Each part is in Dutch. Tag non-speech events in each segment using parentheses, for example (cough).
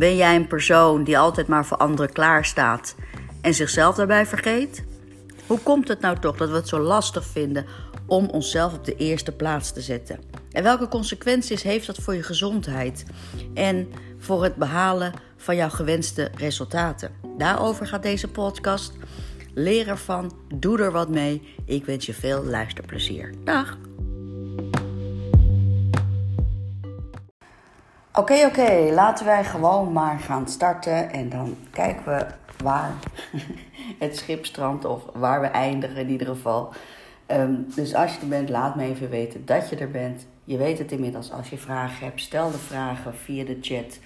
Ben jij een persoon die altijd maar voor anderen klaarstaat en zichzelf daarbij vergeet? Hoe komt het nou toch dat we het zo lastig vinden om onszelf op de eerste plaats te zetten? En welke consequenties heeft dat voor je gezondheid en voor het behalen van jouw gewenste resultaten? Daarover gaat deze podcast. Leer ervan, doe er wat mee. Ik wens je veel luisterplezier. Dag! Oké, oké, laten wij gewoon maar gaan starten en dan kijken we waar (laughs) het schip strandt of waar we eindigen in ieder geval. Ehm, dus als je er bent, laat me even weten dat je er bent. Je weet het inmiddels als je vragen hebt. Stel de vragen via de chat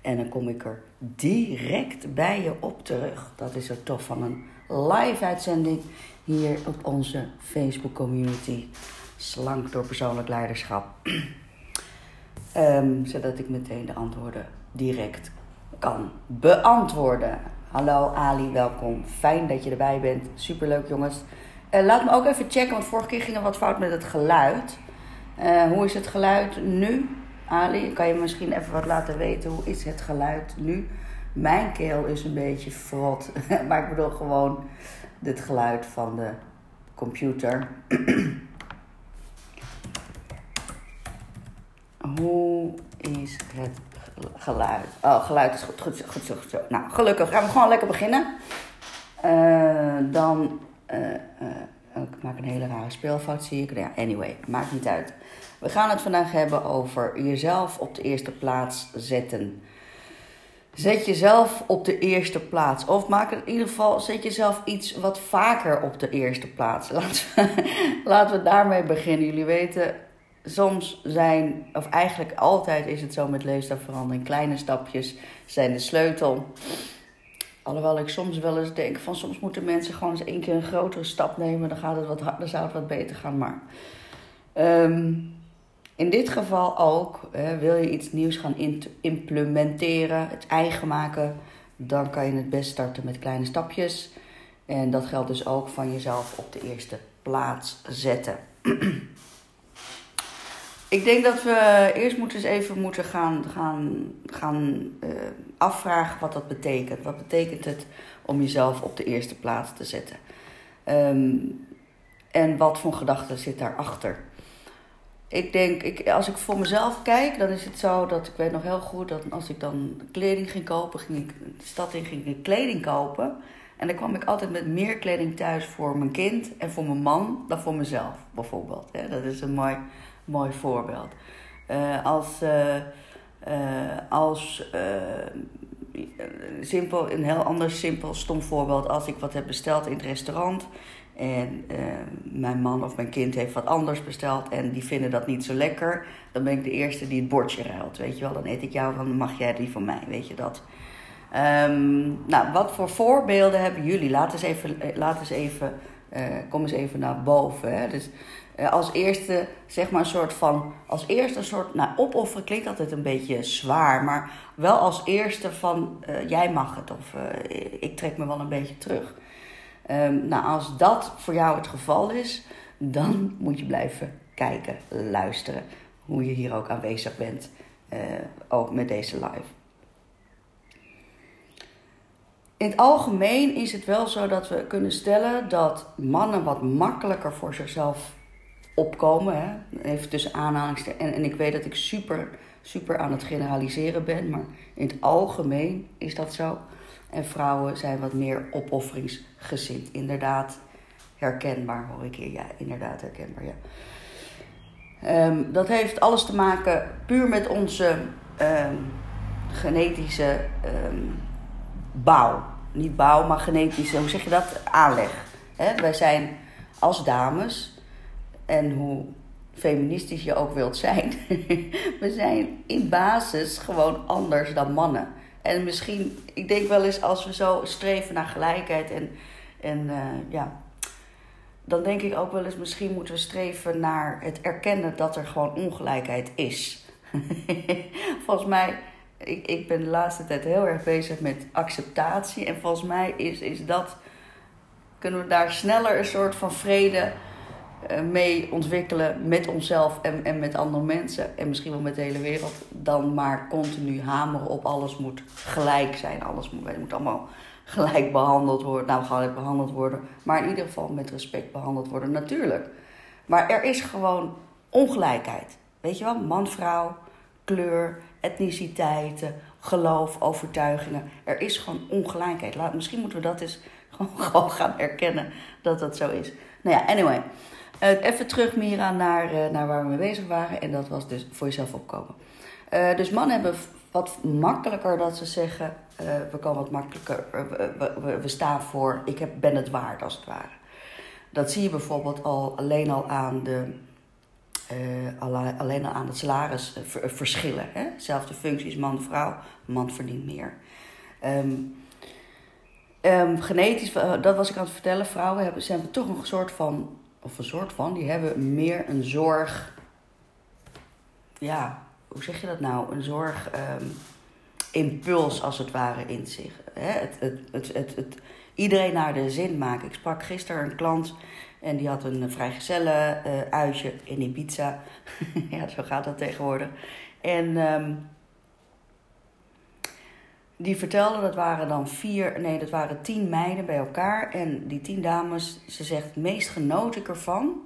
en dan kom ik er direct bij je op terug. Dat is er toch van een live uitzending hier op onze Facebook community. Slank door persoonlijk leiderschap. (clears throat) Um, zodat ik meteen de antwoorden direct kan beantwoorden. Hallo Ali, welkom. Fijn dat je erbij bent. Superleuk jongens. Uh, laat me ook even checken, want vorige keer ging er wat fout met het geluid. Uh, hoe is het geluid nu? Ali, kan je misschien even wat laten weten? Hoe is het geluid nu? Mijn keel is een beetje verrot, (laughs) maar ik bedoel gewoon het geluid van de computer. (clears throat) Hoe is het geluid? Oh, geluid is goed. Goed, goed, goed, zo. Nou, gelukkig gaan we gewoon lekker beginnen. Uh, dan. Uh, ik maak een hele rare speelfout, zie ik. Ja, anyway, maakt niet uit. We gaan het vandaag hebben over jezelf op de eerste plaats zetten. Zet jezelf op de eerste plaats. Of maak in ieder geval, zet jezelf iets wat vaker op de eerste plaats. (laughs) Laten laten we daarmee beginnen. Jullie weten, soms zijn, of eigenlijk altijd is het zo met leefstijlverandering, kleine stapjes zijn de sleutel. Alhoewel ik soms wel eens denk van soms moeten mensen gewoon eens één keer een grotere stap nemen, dan gaat het wat harder, zou het wat beter gaan. Maar um, in dit geval ook, hè, wil je iets nieuws gaan implementeren, het eigen maken, dan kan je het best starten met kleine stapjes. En dat geldt dus ook van jezelf op de eerste plaats zetten. (clears throat) Ik denk dat we eerst moeten eens even moeten gaan, gaan, gaan uh, afvragen wat dat betekent. Wat betekent het om jezelf op de eerste plaats te zetten? Um, en wat voor gedachten zit daarachter? Ik denk, ik, als ik voor mezelf kijk, dan is het zo dat ik weet nog heel goed dat als ik dan kleding ging kopen, ging ik de stad in, ging ik kleding kopen. En dan kwam ik altijd met meer kleding thuis voor mijn kind en voor mijn man dan voor mezelf, bijvoorbeeld. Dat is een mooi mooi voorbeeld. Uh, als uh, uh, als simpel, een heel ander simpel, stom voorbeeld. Als ik wat heb besteld in het restaurant en mijn man of mijn kind heeft wat anders besteld en die vinden dat niet zo lekker, dan ben ik de eerste die het bordje ruilt. Weet je wel, dan eet ik jou van, mag jij die van mij? Weet je dat? Um, nou, wat voor voorbeelden hebben jullie? Laat eens even, laat eens even kom eens even naar boven. Hè? Dus eh, als eerste, zeg maar, een soort van. Als eerste een soort. Nou, opofferen klinkt altijd een beetje zwaar. Maar wel als eerste van. Uh, jij mag het. Of uh, ik trek me wel een beetje terug. Um, nou, als dat voor jou het geval is. Dan moet je blijven kijken, luisteren. Hoe je hier ook aanwezig bent. ook met deze live. In het algemeen is het wel zo dat we kunnen stellen dat mannen wat makkelijker voor zichzelf opkomen. Hè? Even tussen aanhalingstekens. En, en ik weet dat ik super, super aan het generaliseren ben, maar in het algemeen is dat zo. En vrouwen zijn wat meer opofferingsgezind. Inderdaad, herkenbaar hoor ik hier. Ja, inderdaad herkenbaar, ja. Um, dat heeft alles te maken puur met onze um, genetische um, bouw. Niet bouw, maar genetische, hoe zeg je dat? Aanleg. He, wij zijn als dames en hoe feministisch je ook wilt zijn, (laughs) we zijn in basis gewoon anders dan mannen. En misschien, ik denk wel eens als we zo streven naar gelijkheid en, en uh, ja, dan denk ik ook wel eens misschien moeten we streven naar het erkennen dat er gewoon ongelijkheid is. (laughs) volgens mij, ik, ik ben de laatste tijd heel erg bezig met acceptatie en volgens mij is, is dat, kunnen we daar sneller een soort van vrede mee ontwikkelen met onszelf en, en met andere mensen. En misschien wel met de hele wereld. Dan maar continu hameren op alles moet gelijk zijn. Alles moet, moet allemaal gelijk behandeld worden. Nou, gelijk behandeld worden. Maar in ieder geval met respect behandeld worden, natuurlijk. Maar er is gewoon ongelijkheid. Weet je wel, man, vrouw, kleur, etniciteiten, geloof, overtuigingen. Er is gewoon ongelijkheid. Laat, misschien moeten we dat eens gewoon, (laughs) gewoon gaan erkennen dat dat zo is. Nou ja, anyway. Uh, even terug, Mira, naar, uh, naar waar we mee bezig waren. En dat was dus voor jezelf opkomen. Uh, dus mannen hebben wat makkelijker dat ze zeggen: we komen wat makkelijker, we, we, we, staan voor, ik heb, ben het waard als het ware. Dat zie je bijvoorbeeld al alleen al aan de alleen al aan het salarisverschillen. Hè? Zelfde functies, man-vrouw, man verdient meer. Um, um, genetisch, eh, dat was ik aan het vertellen, vrouwen hebben, hebben toch een soort van, of een soort van, die hebben meer een zorg, ja, hoe zeg je dat nou? Een zorg um, impuls als het ware in zich. Het, het, het, het, iedereen naar de zin maken. Ik sprak gisteren een klant en die had een vrijgezellen uh, uitje in Ibiza. (laughs) ja, zo gaat dat tegenwoordig. En um, die vertelde, dat waren dan vier, nee, dat waren tien meiden bij elkaar. En die tien dames, ze zegt, meest genoot ik ervan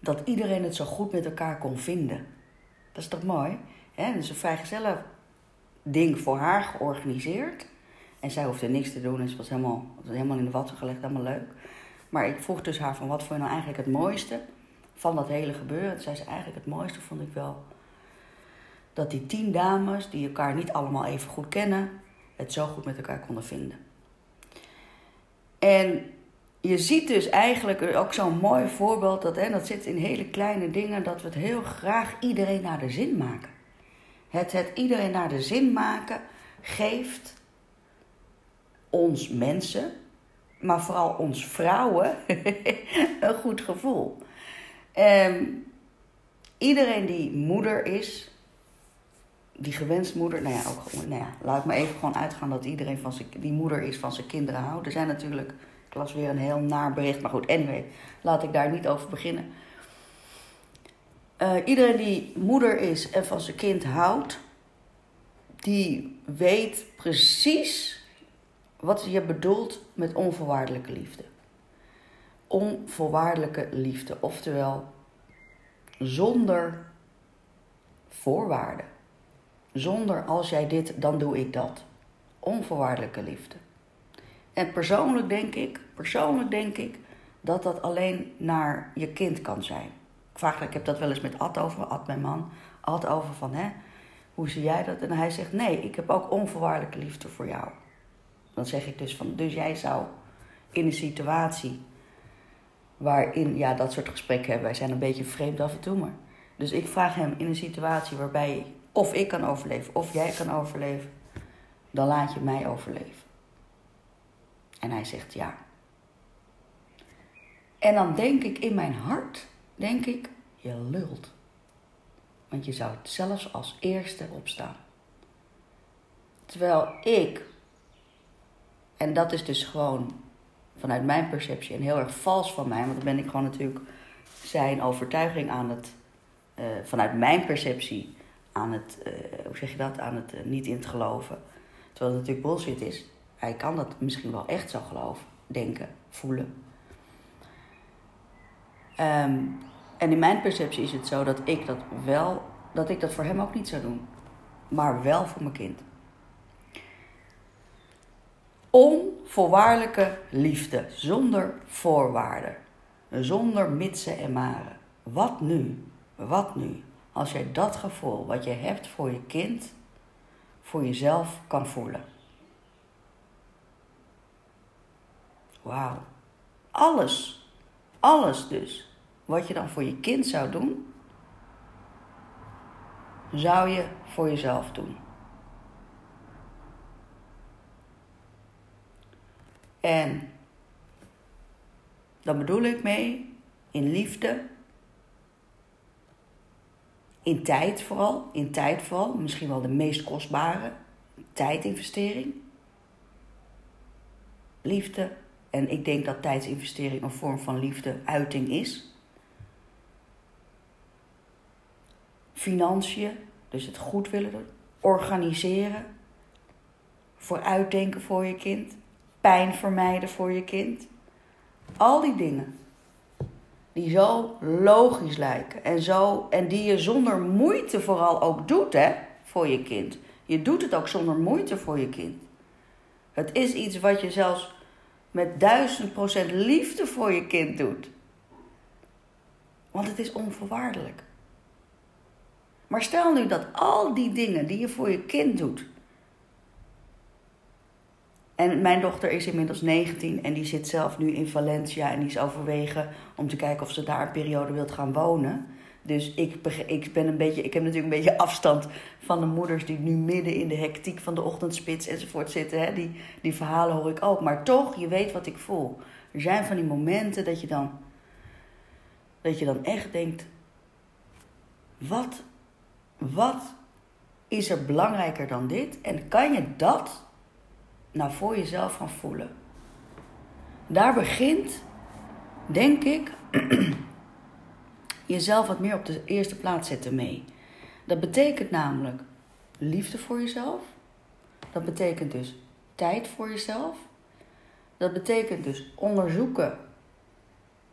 dat iedereen het zo goed met elkaar kon vinden. Dat is toch mooi? Hè? Dus een vrijgezellen ding voor haar georganiseerd. En zij hoefde niks te doen en ze was helemaal, helemaal in de watten gelegd, helemaal leuk. Maar ik vroeg dus haar van wat vond je nou eigenlijk het mooiste van dat hele gebeuren. Toen zei ze eigenlijk het mooiste vond ik wel dat die tien dames die elkaar niet allemaal even goed kennen, het zo goed met elkaar konden vinden. En je ziet dus eigenlijk ook zo'n mooi voorbeeld, dat, hè, dat zit in hele kleine dingen, dat we het heel graag iedereen naar de zin maken. Het, het iedereen naar de zin maken geeft ons mensen, maar vooral ons vrouwen, (laughs) een goed gevoel. Um, iedereen die moeder is, die gewenst moeder, nou ja, ook, nou ja, laat ik me even gewoon uitgaan dat iedereen van zijn, die moeder is van zijn kinderen houdt. Er zijn natuurlijk, ik las weer een heel naar bericht, maar goed, anyway, laat ik daar niet over beginnen. Uh, iedereen die moeder is en van zijn kind houdt, die weet precies wat je bedoelt met onvoorwaardelijke liefde. Onvoorwaardelijke liefde, oftewel zonder voorwaarden. Zonder als jij dit, dan doe ik dat. Onvoorwaardelijke liefde. En persoonlijk denk ik, persoonlijk denk ik dat dat alleen naar je kind kan zijn. Ik vraag, ik heb dat wel eens met Ad over, Ad mijn man, Ad over van hè, hoe zie jij dat? En hij zegt nee, ik heb ook onvoorwaardelijke liefde voor jou. Dan zeg ik dus van, dus jij zou in een situatie waarin, ja, dat soort gesprekken hebben, wij zijn een beetje vreemd af en toe, maar. Dus ik vraag hem in een situatie waarbij of ik kan overleven of jij kan overleven, dan laat je mij overleven. En hij zegt ja. En dan denk ik in mijn hart, denk ik, je lult. Want je zou zelfs als eerste opstaan. Terwijl ik en dat is dus gewoon vanuit mijn perceptie en heel erg vals van mij. Want dan ben ik gewoon natuurlijk zijn overtuiging aan het, uh, vanuit mijn perceptie, aan het, uh, hoe zeg je dat, aan het uh, niet in te geloven. Terwijl het natuurlijk bullshit is. Hij kan dat misschien wel echt zo geloven, denken, voelen. Um, en in mijn perceptie is het zo dat ik dat wel, dat ik dat voor hem ook niet zou doen. Maar wel voor mijn kind. Onvoorwaardelijke liefde, zonder voorwaarden, zonder mitsen en maren. Wat nu? Wat nu? Als jij dat gevoel wat je hebt voor je kind, voor jezelf kan voelen. Wauw. Alles, alles dus, wat je dan voor je kind zou doen, zou je voor jezelf doen. En dan bedoel ik mee in liefde, in tijd vooral, in tijd vooral, misschien wel de meest kostbare tijdinvestering. Liefde. En ik denk dat tijdsinvestering een vorm van liefde, uiting is. Financiën, dus het goed willen doen. Organiseren. Vooruitdenken voor je kind. Pijn vermijden voor je kind. Al die dingen die zo logisch lijken en, zo, en die je zonder moeite vooral ook doet hè, voor je kind. Je doet het ook zonder moeite voor je kind. Het is iets wat je zelfs met duizend procent liefde voor je kind doet. Want het is onvoorwaardelijk. Maar stel nu dat al die dingen die je voor je kind doet. En mijn dochter is inmiddels 19 en die zit zelf nu in Valencia en die is overwegen om te kijken of ze daar een periode wilt gaan wonen. Dus ik, ik, ben een beetje, ik heb natuurlijk een beetje afstand van de moeders die nu midden in de hectiek van de ochtendspits enzovoort zitten. Hè? Die, die verhalen hoor ik ook. Maar toch, je weet wat ik voel. Er zijn van die momenten dat je dan, dat je dan echt denkt: wat, wat is er belangrijker dan dit? En kan je dat nou voor jezelf gaan voelen? Daar begint, denk ik. (clears throat) jezelf wat meer op de eerste plaats zetten mee. Dat betekent namelijk liefde voor jezelf. Dat betekent dus tijd voor jezelf. Dat betekent dus onderzoeken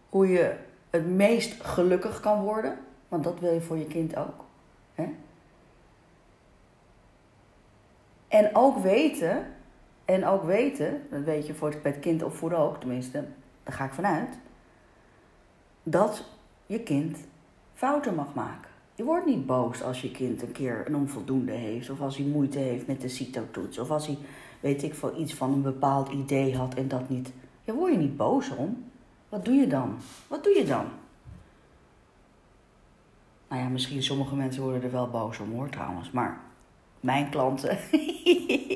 hoe je het meest gelukkig kan worden. Want dat wil je voor je kind ook. Hè? En ook weten, en ook weten, dat weet je voor het, bij het kind opvoeden ook, tenminste, daar ga ik vanuit, dat je kind fouten mag maken. Je wordt niet boos als je kind een keer een onvoldoende heeft, of als hij moeite heeft met de CITO-toets, of als hij, weet ik veel, iets van een bepaald idee had en dat niet. Je word je niet boos om. Wat doe je dan? Wat doe je dan? Nou ja, misschien sommige mensen worden er wel boos om hoor trouwens, maar mijn klanten, (laughs)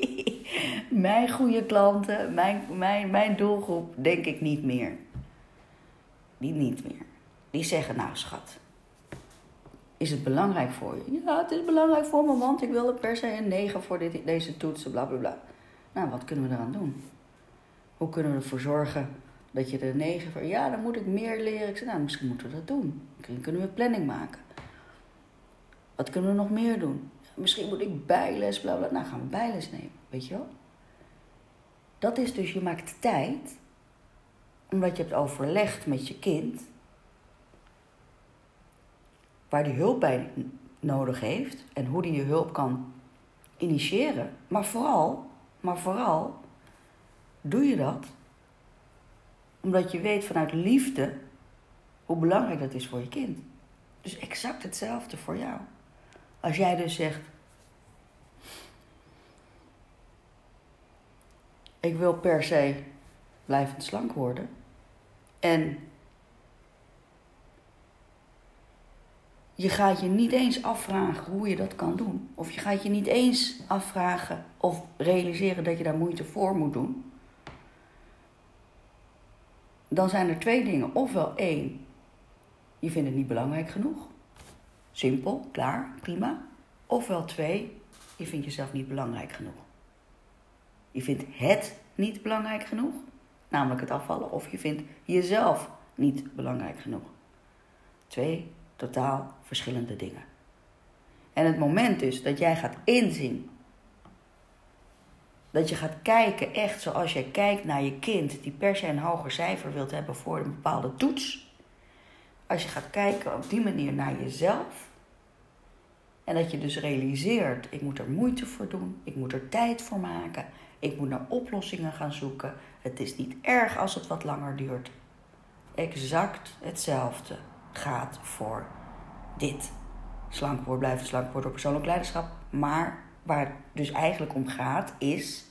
mijn goede klanten, mijn, mijn, mijn doelgroep, denk ik niet meer. Die niet meer. Die zeggen, nou schat, is het belangrijk voor je? Ja, het is belangrijk voor me, want ik wilde per se een 9 voor dit, deze toetsen, bla bla bla. Nou, wat kunnen we eraan doen? Hoe kunnen we ervoor zorgen dat je er 9 voor... Ja, dan moet ik meer leren. Ik zei, nou, misschien moeten we dat doen. Misschien kunnen we planning maken. Wat kunnen we nog meer doen? Misschien moet ik bijles, bla bla. Nou, gaan we bijles nemen, weet je wel? Dat is dus, je maakt tijd, omdat je hebt overlegd met je kind waar die hulp bij nodig heeft en hoe die je hulp kan initiëren. Maar vooral, maar vooral doe je dat omdat je weet vanuit liefde hoe belangrijk dat is voor je kind. Dus exact hetzelfde voor jou. Als jij dus zegt: Ik wil per se blijvend slank worden. En je gaat je niet eens afvragen hoe je dat kan doen. Of je gaat je niet eens afvragen of realiseren dat je daar moeite voor moet doen. Dan zijn er twee dingen. Ofwel één, je vindt het niet belangrijk genoeg. Simpel, klaar, prima. Ofwel twee, je vindt jezelf niet belangrijk genoeg. Je vindt het niet belangrijk genoeg, namelijk het afvallen, of je vindt jezelf niet belangrijk genoeg. Twee totaal verschillende dingen. En het moment dus dat jij gaat inzien, dat je gaat kijken echt zoals jij kijkt naar je kind die per se een hoger cijfer wilt hebben voor een bepaalde toets. Als je gaat kijken op die manier naar jezelf. En dat je dus realiseert, ik moet er moeite voor doen, ik moet er tijd voor maken, ik moet naar oplossingen gaan zoeken. Het is niet erg als het wat langer duurt. Exact hetzelfde gaat voor dit. Slank worden, blijven slank worden door persoonlijk leiderschap. Maar waar het dus eigenlijk om gaat, is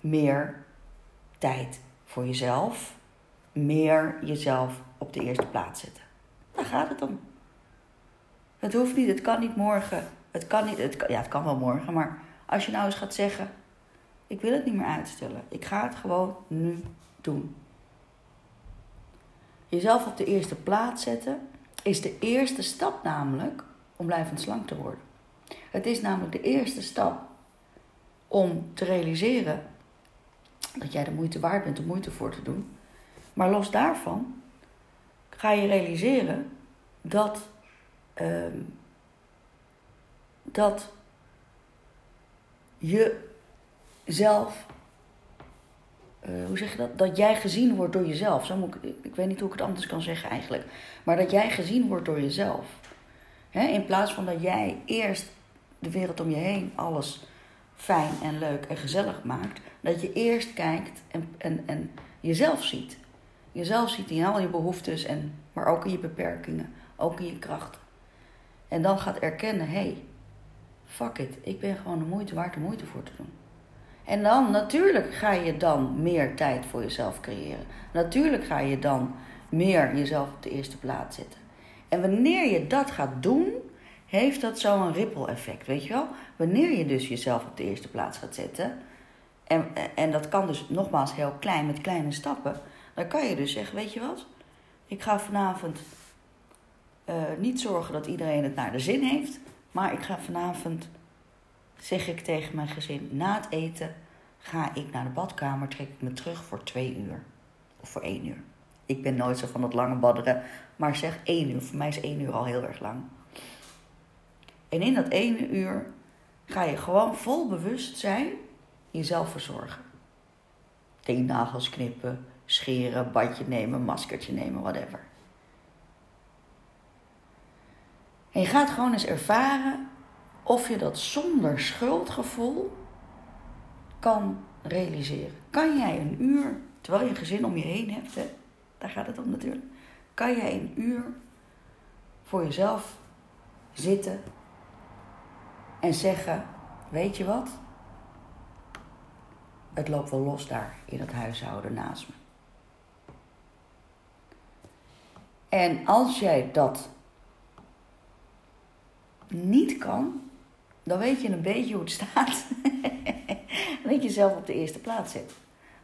meer tijd voor jezelf. Meer jezelf op de eerste plaats zetten. Daar gaat het om. Het hoeft niet, het kan niet morgen. Het kan niet, het ja, het kan wel morgen, maar als je nou eens gaat zeggen: Ik wil het niet meer uitstellen. Ik ga het gewoon nu doen jezelf op de eerste plaats zetten, is de eerste stap namelijk om blijvend slank te worden. Het is namelijk de eerste stap om te realiseren dat jij de moeite waard bent om moeite voor te doen. Maar los daarvan ga je realiseren dat, uh, dat je zelf, eh, hoe zeg je dat? Dat jij gezien wordt door jezelf. Zo moet ik, ik weet niet hoe ik het anders kan zeggen eigenlijk. Maar dat jij gezien wordt door jezelf. in plaats van dat jij eerst de wereld om je heen alles fijn en leuk en gezellig maakt. Dat je eerst kijkt en, en, en jezelf ziet. Jezelf ziet in al je behoeftes, en, maar ook in je beperkingen, ook in je krachten. En dan gaat erkennen, hé, hey, fuck it, ik ben gewoon de moeite waard de moeite voor te doen. En dan, natuurlijk ga je dan meer tijd voor jezelf creëren. Natuurlijk ga je dan meer jezelf op de eerste plaats zetten. En wanneer je dat gaat doen, heeft dat zo'n ripple effect, weet je wel? Wanneer je dus jezelf op de eerste plaats gaat zetten, en, en dat kan dus nogmaals heel klein met kleine stappen, dan kan je dus zeggen, weet je wat? Ik ga vanavond uh, niet zorgen dat iedereen het naar de zin heeft, maar ik ga vanavond, zeg ik tegen mijn gezin, na het eten ga ik naar de badkamer, trek ik me terug voor twee uur. Of voor één uur. Ik ben nooit zo van het lange badderen, maar zeg één uur. Voor mij is één uur al heel erg lang. En in dat ene uur ga je gewoon vol bewustzijn jezelf verzorgen. Teennagels knippen, scheren, badje nemen, maskertje nemen, whatever. En je gaat gewoon eens ervaren of je dat zonder schuldgevoel kan realiseren. Kan jij een uur, terwijl je een gezin om je heen hebt, hè, daar gaat het om natuurlijk, kan jij een uur voor jezelf zitten en zeggen: Weet je wat? Het loopt wel los daar in het huishouden naast me. En als jij dat niet kan, dan weet je een beetje hoe het staat. (laughs) dat je zelf op de eerste plaats zit.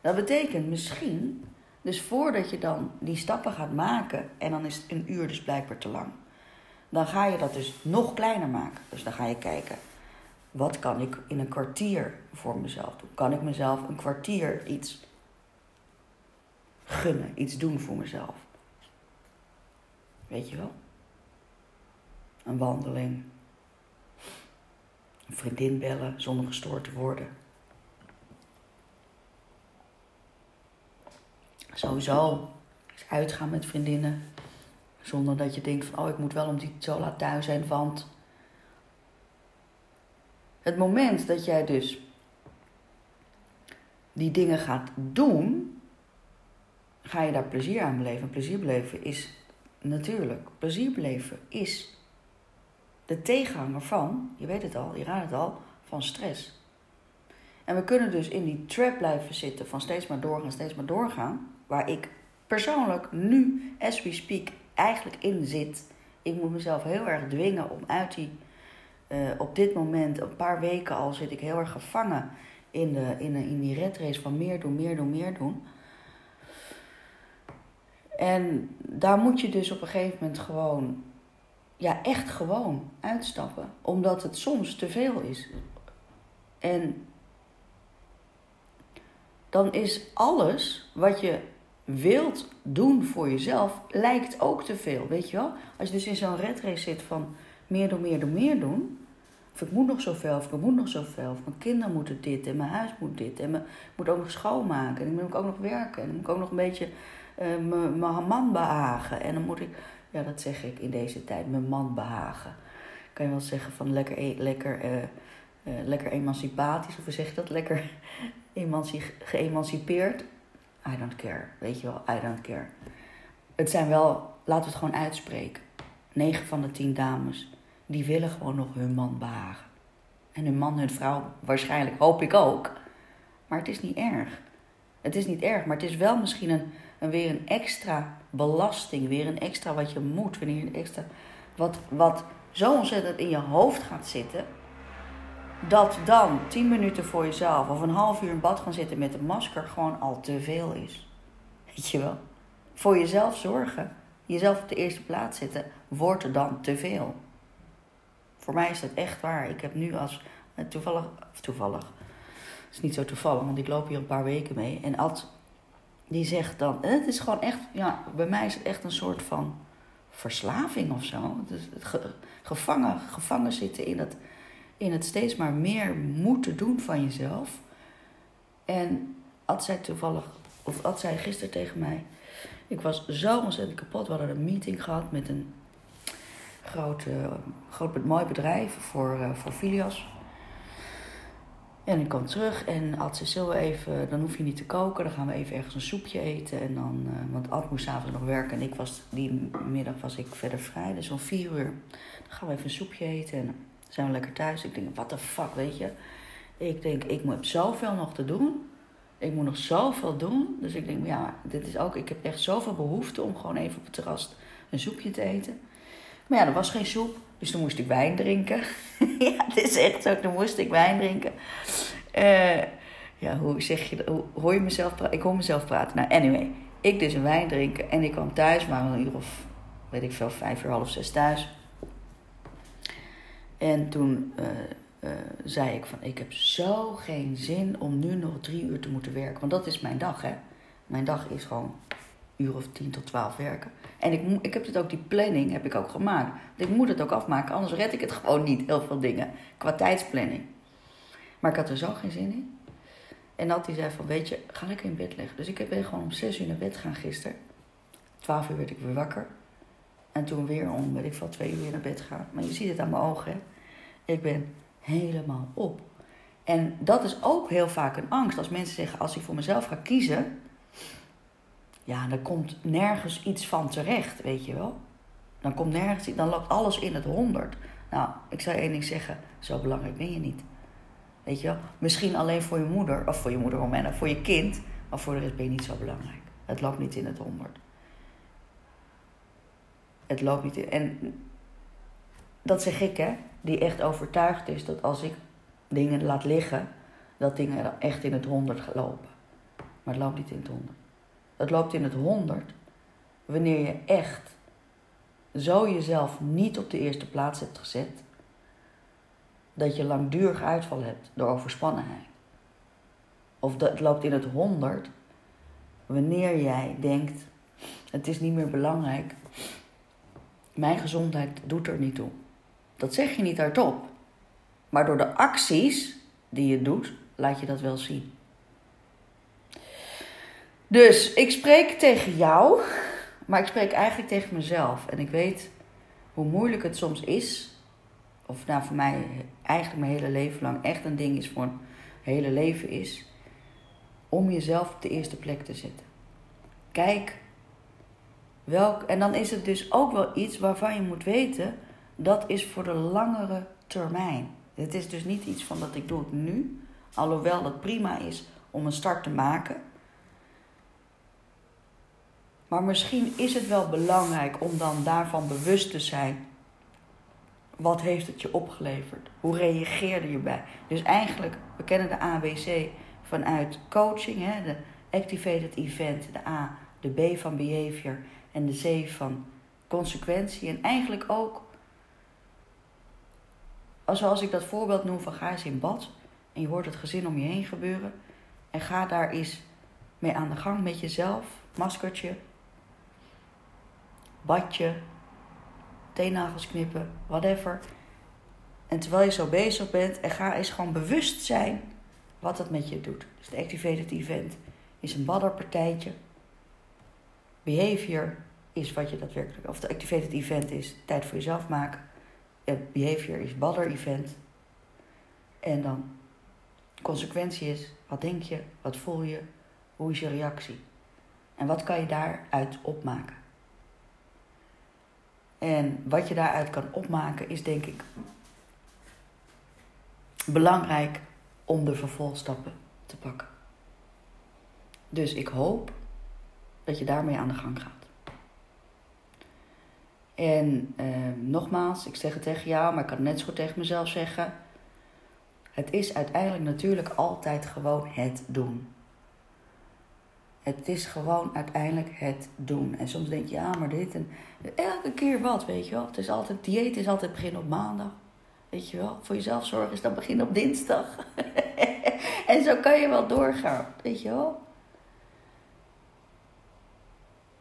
Dat betekent misschien, dus voordat je dan die stappen gaat maken, en dan is een uur dus blijkbaar te lang, dan ga je dat dus nog kleiner maken. Dus dan ga je kijken, wat kan ik in een kwartier voor mezelf doen? Kan ik mezelf een kwartier iets gunnen, iets doen voor mezelf? Weet je wel? Een wandeling. Een vriendin bellen zonder gestoord te worden. Sowieso uitgaan met vriendinnen. Zonder dat je denkt van, oh ik moet wel om die zo laat thuis zijn, want... Het moment dat jij dus die dingen gaat doen, ga je daar plezier aan beleven. Plezier beleven is natuurlijk, plezier beleven is de tegenhanger van, je weet het al, je raadt het al, van stress. En we kunnen dus in die trap blijven zitten van steeds maar doorgaan, steeds maar doorgaan. Waar ik persoonlijk nu, as we speak, eigenlijk in zit. Ik moet mezelf heel erg dwingen om uit die. Uh, op dit moment, een paar weken al, zit ik heel erg gevangen in, de, in, de, in die red race van meer doen, meer doen, meer doen. En daar moet je dus op een gegeven moment gewoon, ja, echt gewoon uitstappen. Omdat het soms te veel is. En dan is alles wat je wilt doen voor jezelf, lijkt ook te veel. Weet je wel? Als je dus in zo'n red race zit van meer doen, meer doen, meer doen. Of ik moet nog zoveel, of ik moet nog zoveel. Of mijn kinderen moeten dit, en mijn huis moet dit. En ik moet ook nog schoonmaken. En dan moet ik ook nog werken. En dan moet ik ook nog een beetje uh, mijn man behagen. En dan moet ik, ja dat zeg ik in deze tijd, mijn man behagen. Kan je wel zeggen van lekker, e-, lekker, uh, uh, lekker emancipatisch. Of hoe zeg je dat? Lekker (laughs) geëmancipeerd. I don't care. Weet je wel, I don't care. Het zijn wel, laten we het gewoon uitspreken. 9 van de 10 dames, die willen gewoon nog hun man behagen. En hun man, hun vrouw, waarschijnlijk, hoop ik ook. Maar het is niet erg. Het is niet erg, maar het is wel misschien een weer een extra belasting. Weer een extra wat je moet. Wanneer een extra. Wat, wat zo ontzettend in je hoofd gaat zitten dat dan 10 minuten voor jezelf of een half uur in bad gaan zitten met een masker gewoon al te veel is. Weet je wel? Voor jezelf zorgen, jezelf op de eerste plaats zetten, wordt er dan te veel. Voor mij is dat echt waar. Ik heb nu als eh, toevallig, toevallig, het is niet zo toevallig, want ik loop hier een paar weken mee. En Ad, die zegt dan, het is gewoon echt, ja, bij mij is het echt een soort van verslaving of zo. Het het gevangen, gevangen zitten in dat in het steeds maar meer moeten doen van jezelf. En had zij toevallig, of had zij gisteren tegen mij. Ik was zo ontzettend kapot. We hadden een meeting gehad met een groot, mooi bedrijf voor, uh, voor Filias. En ik kwam terug en Ad ze zo even, dan hoef je niet te koken, dan gaan we even ergens een soepje eten. En dan, uh, want Ad moest avonds nog werken en ik was, die middag was ik verder vrij, dus om vier uur. Dan gaan we even een soepje eten en dan zijn we lekker thuis. Ik denk, what the fuck, weet je. Ik denk, ik heb zoveel nog te doen. Ik moet nog zoveel doen. Dus ik denk, ja, dit is ook, ik heb echt zoveel behoefte om gewoon even op het terras een soepje te eten. Maar ja, er was geen soep. Dus toen moest ik wijn drinken. (laughs) ja, het is echt zo. Toen moest ik wijn drinken. Uh, ja, hoe zeg je dat? Hoor je mezelf praten? Ik hoor mezelf praten. Nou, anyway. Ik dus een wijn drinken. En ik kwam thuis, maar een uur of, weet ik veel, vijf uur, half zes thuis. En toen uh, uh, zei ik van, ik heb zo geen zin om nu nog drie uur te moeten werken. Want dat is mijn dag, hè. Mijn dag is gewoon uur of tien tot twaalf werken. En ik, ik heb het ook, die planning heb ik ook gemaakt. ik moet het ook afmaken, anders red ik het gewoon niet, heel veel dingen. Qua tijdsplanning. Maar ik had er zo geen zin in. En dat hij zei van, weet je, ga lekker in bed liggen. Dus ik ben gewoon om zes uur naar bed gaan gisteren. Twaalf uur werd ik weer wakker. En toen weer om, weet ik veel, twee uur weer naar bed gaan. Maar je ziet het aan mijn ogen, hè. Ik ben helemaal op. En dat is ook heel vaak een angst. Als mensen zeggen, als ik voor mezelf ga kiezen ja, dan komt nergens iets van terecht, weet je wel. Dan komt nergens, dan loopt alles in het honderd. Nou, ik zou één ding zeggen, zo belangrijk ben je niet. Weet je wel, misschien alleen voor je moeder, of voor je moeder Romana, voor je kind, maar voor de rest ben je niet zo belangrijk. Het loopt niet in het honderd. Het loopt niet in. En dat zeg ik, hè, die echt overtuigd is dat als ik dingen laat liggen, dat dingen echt in het honderd lopen. Maar het loopt niet in het honderd. Het loopt in het honderd. Wanneer je echt zo jezelf niet op de eerste plaats hebt gezet, dat je langdurig uitval hebt door overspannenheid. Of dat, loopt in het honderd wanneer jij denkt: het is niet meer belangrijk, mijn gezondheid doet er niet toe. Dat zeg je niet hardop, maar door de acties die je doet, laat je dat wel zien. Dus ik spreek tegen jou, maar ik spreek eigenlijk tegen mezelf. En ik weet hoe moeilijk het soms is, of nou voor mij eigenlijk mijn hele leven lang echt een ding is voor een hele leven is, om jezelf op de eerste plek te zetten. Kijk welk, en dan is het dus ook wel iets waarvan je moet weten, dat is voor de langere termijn. Het is dus niet iets van dat ik doe het nu, alhoewel het prima is om een start te maken. Maar misschien is het wel belangrijk om dan daarvan bewust te zijn. Wat heeft het je opgeleverd? Hoe reageerde je bij? Dus eigenlijk, we kennen de ABC vanuit coaching, hè? de activated event, de A, de B van behavior en de C van consequentie. En eigenlijk ook, zoals ik dat voorbeeld noem van ga eens in bad en je hoort het gezin om je heen gebeuren en ga daar eens mee aan de gang met jezelf, maskertje, badje, teennagels knippen, whatever. En terwijl je zo bezig bent, en ga eens gewoon bewust zijn wat het met je doet. Dus de Activated Event is een badderpartijtje. Behavior is wat je daadwerkelijk, of de Activated Event is tijd voor jezelf maken. Het behavior is badder event. En dan consequentie is, wat denk je, wat voel je, hoe is je reactie? En wat kan je daaruit opmaken? En wat je daaruit kan opmaken is denk ik belangrijk om de vervolgstappen te pakken. Dus ik hoop dat je daarmee aan de gang gaat. En eh, nogmaals, ik zeg het tegen jou, maar ik kan het net zo tegen mezelf zeggen. Het is uiteindelijk natuurlijk altijd gewoon het doen. Het is gewoon uiteindelijk het doen. En soms denk je, ja, maar dit en elke keer wat, weet je wel. Het is altijd, dieet is altijd beginnen op maandag. Weet je wel, voor jezelf zorgen is dan beginnen op dinsdag. (laughs) en zo kan je wel doorgaan, weet je wel.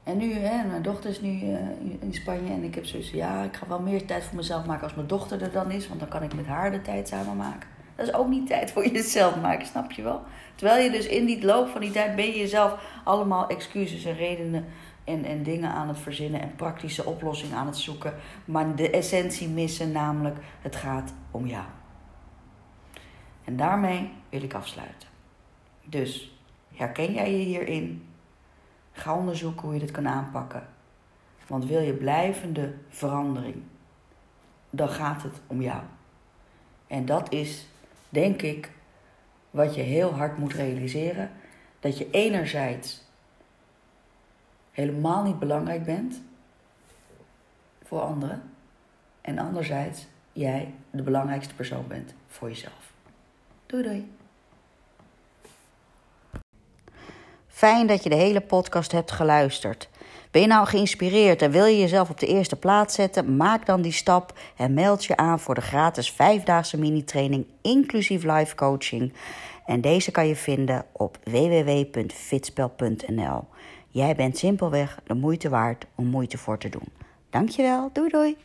En nu, hè, mijn dochter is nu uh, in Spanje en ik heb zoiets ja, ik ga wel meer tijd voor mezelf maken als mijn dochter er dan is, want dan kan ik met haar de tijd samen maken. Dat is ook niet tijd voor (laughs) jezelf maken, snap je wel? Terwijl je dus in die loop van die tijd ben je jezelf allemaal excuses en redenen en, en dingen aan het verzinnen en praktische oplossingen aan het zoeken. Maar de essentie missen, namelijk het gaat om jou. En daarmee wil ik afsluiten. Dus herken jij je hierin? Ga onderzoeken hoe je dit kan aanpakken. Want wil je blijvende verandering, dan gaat het om jou. En dat is, denk ik, wat je heel hard moet realiseren. Dat je enerzijds helemaal niet belangrijk bent voor anderen. En anderzijds jij de belangrijkste persoon bent voor jezelf. Doei doei. Fijn dat je de hele podcast hebt geluisterd. Ben je nou geïnspireerd en wil je jezelf op de eerste plaats zetten? Maak dan die stap en meld je aan voor de gratis vijfdaagse mini-training inclusief live coaching. En deze kan je vinden op www.fitspel.nl. Jij bent simpelweg de moeite waard om moeite voor te doen. Dankjewel, doei doei!